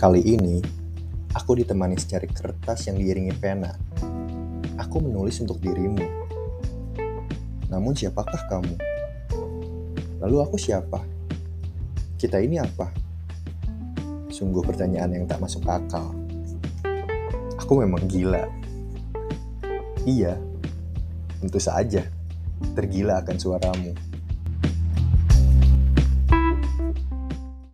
Kali ini, aku ditemani secari kertas yang diiringi pena. Aku menulis untuk dirimu. Namun siapakah kamu? Lalu aku siapa? Kita ini apa? Sungguh pertanyaan yang tak masuk akal. Aku memang gila. Iya, tentu saja tergila akan suaramu.